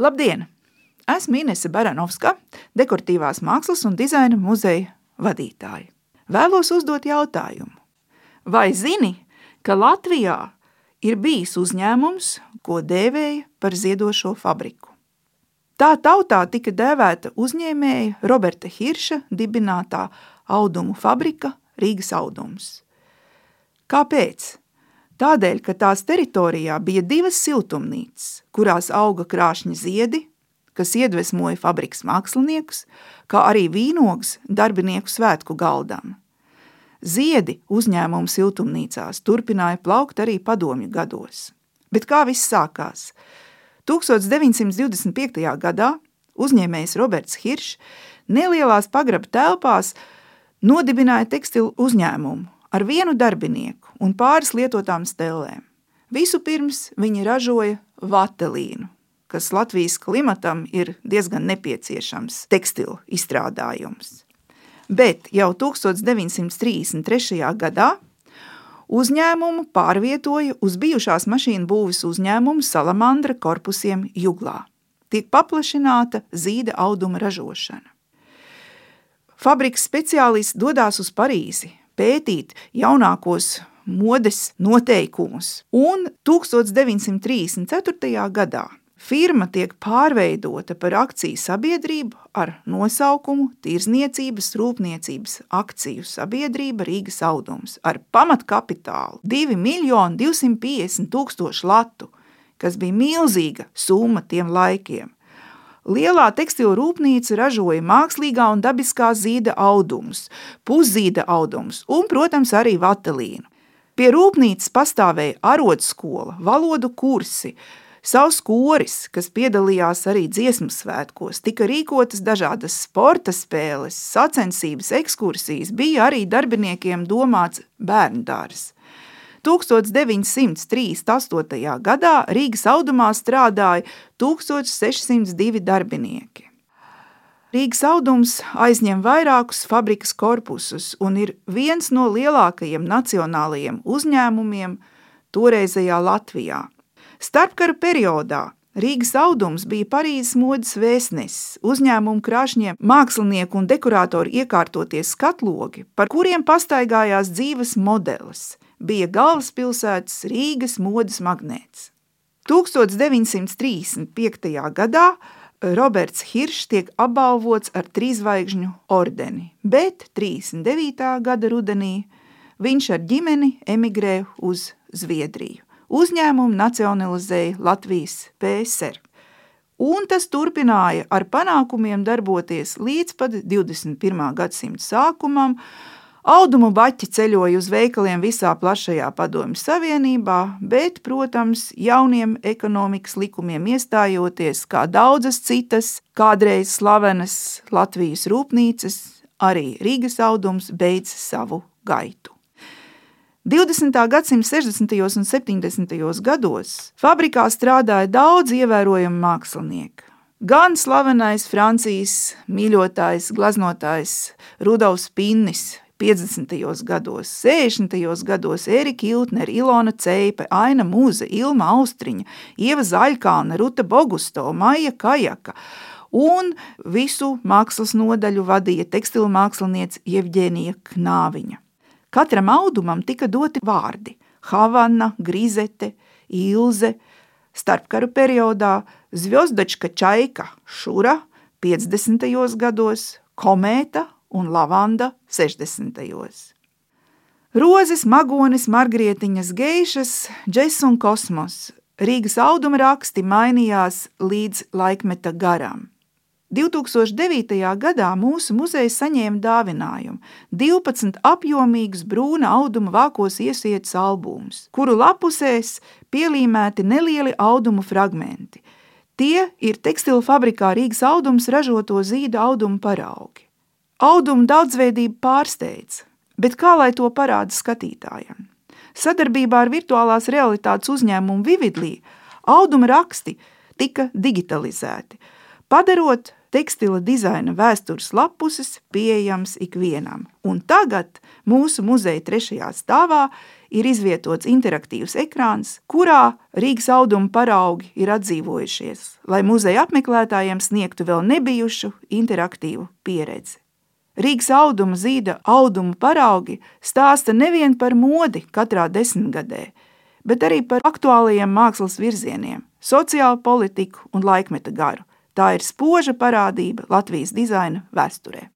Labdien! Esmu Inese Baranovska, dekoratīvās mākslas un dizaina muzeja vadītāja. Vēlos uzdot jautājumu. Vai zini, ka Latvijā ir bijis uzņēmums, ko dēvēja par ziedošo fabriku? Tā tautā tika dēvēta uzņēmēja Roberta Hirša dibinātā audumu fabrika Rīgas audums. Kāpēc? Tādēļ, ka tās teritorijā bija divas siltumnīcas, kurās auga krāšņi ziedi, kas iedvesmoja fabrikas māksliniekus, kā arī vīnogs darbinieku svētku galdam. Ziedi uzņēmumu siltumnīcās turpināja plaukt arī padomju gados. Bet kā viss sākās? 1925. gadā uzņēmējs Roberts Hiršs nelielās pagraba telpās nodibināja tekstilu uzņēmumu ar vienu darbinieku un pāris lietotām stelēm. Vispirms viņi ražoja vatelīnu, kas Latvijas klimatam ir diezgan nepieciešams tekstilu izstrādājums. Bet jau 1933. gadā uzņēmumu pārvietoja uz bijušās mašīnu būvis uzņēmumu Salamandra korpusiem Juglā. Tiek paplašināta zīda auduma ražošana. Fabrikas speciālists dodās uz Parīzi, pētīt jaunākos modes noteikumus. Un 1934. gadā firma tiek pārveidota par akciju sabiedrību ar nosaukumu Tirzniecības rūpniecības akciju sabiedrība Rīgas audums ar pamatkapitālu 2 miljoni 250 tūkstoši latu, kas bija milzīga summa tiem laikiem. Lielā tekstilu rūpnīca ražoja mākslīgā un dabiskā zīda audumus, puszīda audumus un, protams, arī vatelīnu. Pie rūpnīcas pastāvēja arotskola, valodu kursi, Savs koris, kas piedalījās arī dziesmu svētkos, tika rīkotas dažādas sporta spēles, sacensības, ekskursijas, bija arī darbiniekiem domāts bērndārs. 1938. gadā Rīgas audumā strādāja 1602 darbinieki. Rīgas audums aizņem vairākus fabrikas korpusus un ir viens no lielākajiem nacionālajiem uzņēmumiem toreizējā Latvijā. Starpkara periodā Rīgas audums bija Parīzes modes vēstnesis, uzņēmumu krāšņiem mākslinieku un dekorātoru iekārtoties skatlogi, par kuriem pastaigājās dzīves modelis – bija galvaspilsētas Rīgas modes magnēts. 1935. gadā Roberts Hiršs tiek apbalvots ar trīzvaigžņu ordeni, bet 39. gada rudenī viņš ar ģimeni emigrē uz Zviedriju. Uzņēmumu nacionalizēja Latvijas PSR. Un tas turpināja ar panākumiem darboties līdz pat 21. gadsimta sākumam, Audumu baķi ceļoja uz veikaliem visā plašajā padomju savienībā, bet, protams, jauniem ekonomikas likumiem iestājoties, kā daudzas citas, kādreiz slavenas Latvijas rūpnīcas, arī Rīgas audums beidz savu gaitu. 20. gadsimta 60. un 70. gados fabrikā strādāja daudz ievērojamu mākslinieku. Gan slavenais Francijas mīļotājs, glaznotājs Rudolfs Pinnis, 50. gados, 60. gados Erika Iltner, Ilona Ceipe, Aina Mūze, Ilma Austriņa, Ieva Zaļkāne, Ruta Bogusto, Maija Kajaka un visu mākslas nodaļu vadīja tekstilu māksliniece Jevģēnija Knāviņa. Katram audumam tika doti vārdi – Havana, Grizete, Ilze, starpkaru periodā Zvjozdačka Čaika, Šura, 50. gados, Komēta un lavanda 60. Rozes, magonis, margrietiņas, geišas, džess un kosmos. Rīgas auduma raksti mainījās līdz laikmeta garam. 2009. gadā mūsu muzejs saņēma dāvinājumu 12 apjomīgus brūna auduma vākos iesietas albumus, kuru lapusēs pielīmēti nelieli audumu fragmenti. Tie ir tekstilu fabrikā Rīgas audums ražoto zīda audumu paraugi. Auduma daudzveidība pārsteidz, bet kā lai to parāda skatītājiem? Sadarbībā ar virtuālās realitātes uzņēmumu Vividlī auduma raksti tika digitalizēti, padarot tekstila dizaina vēstures lapuses pieejams ikvienam. Un tagad mūsu muzeja trešajā stāvā ir izvietots interaktīvs ekrāns, kurā Rīgas auduma paraugi ir atdzīvojušies, lai muzeja apmeklētājiem sniegtu vēl nebijušu interaktīvu pieredzi. Rīgas auduma zīda audumu paraugi stāsta nevien par modi katrā desmitgadē, bet arī par aktuālajiem mākslas virzieniem, sociālu politiku un laikmeta garu. Tā ir spoža parādība Latvijas dizaina vēsturē.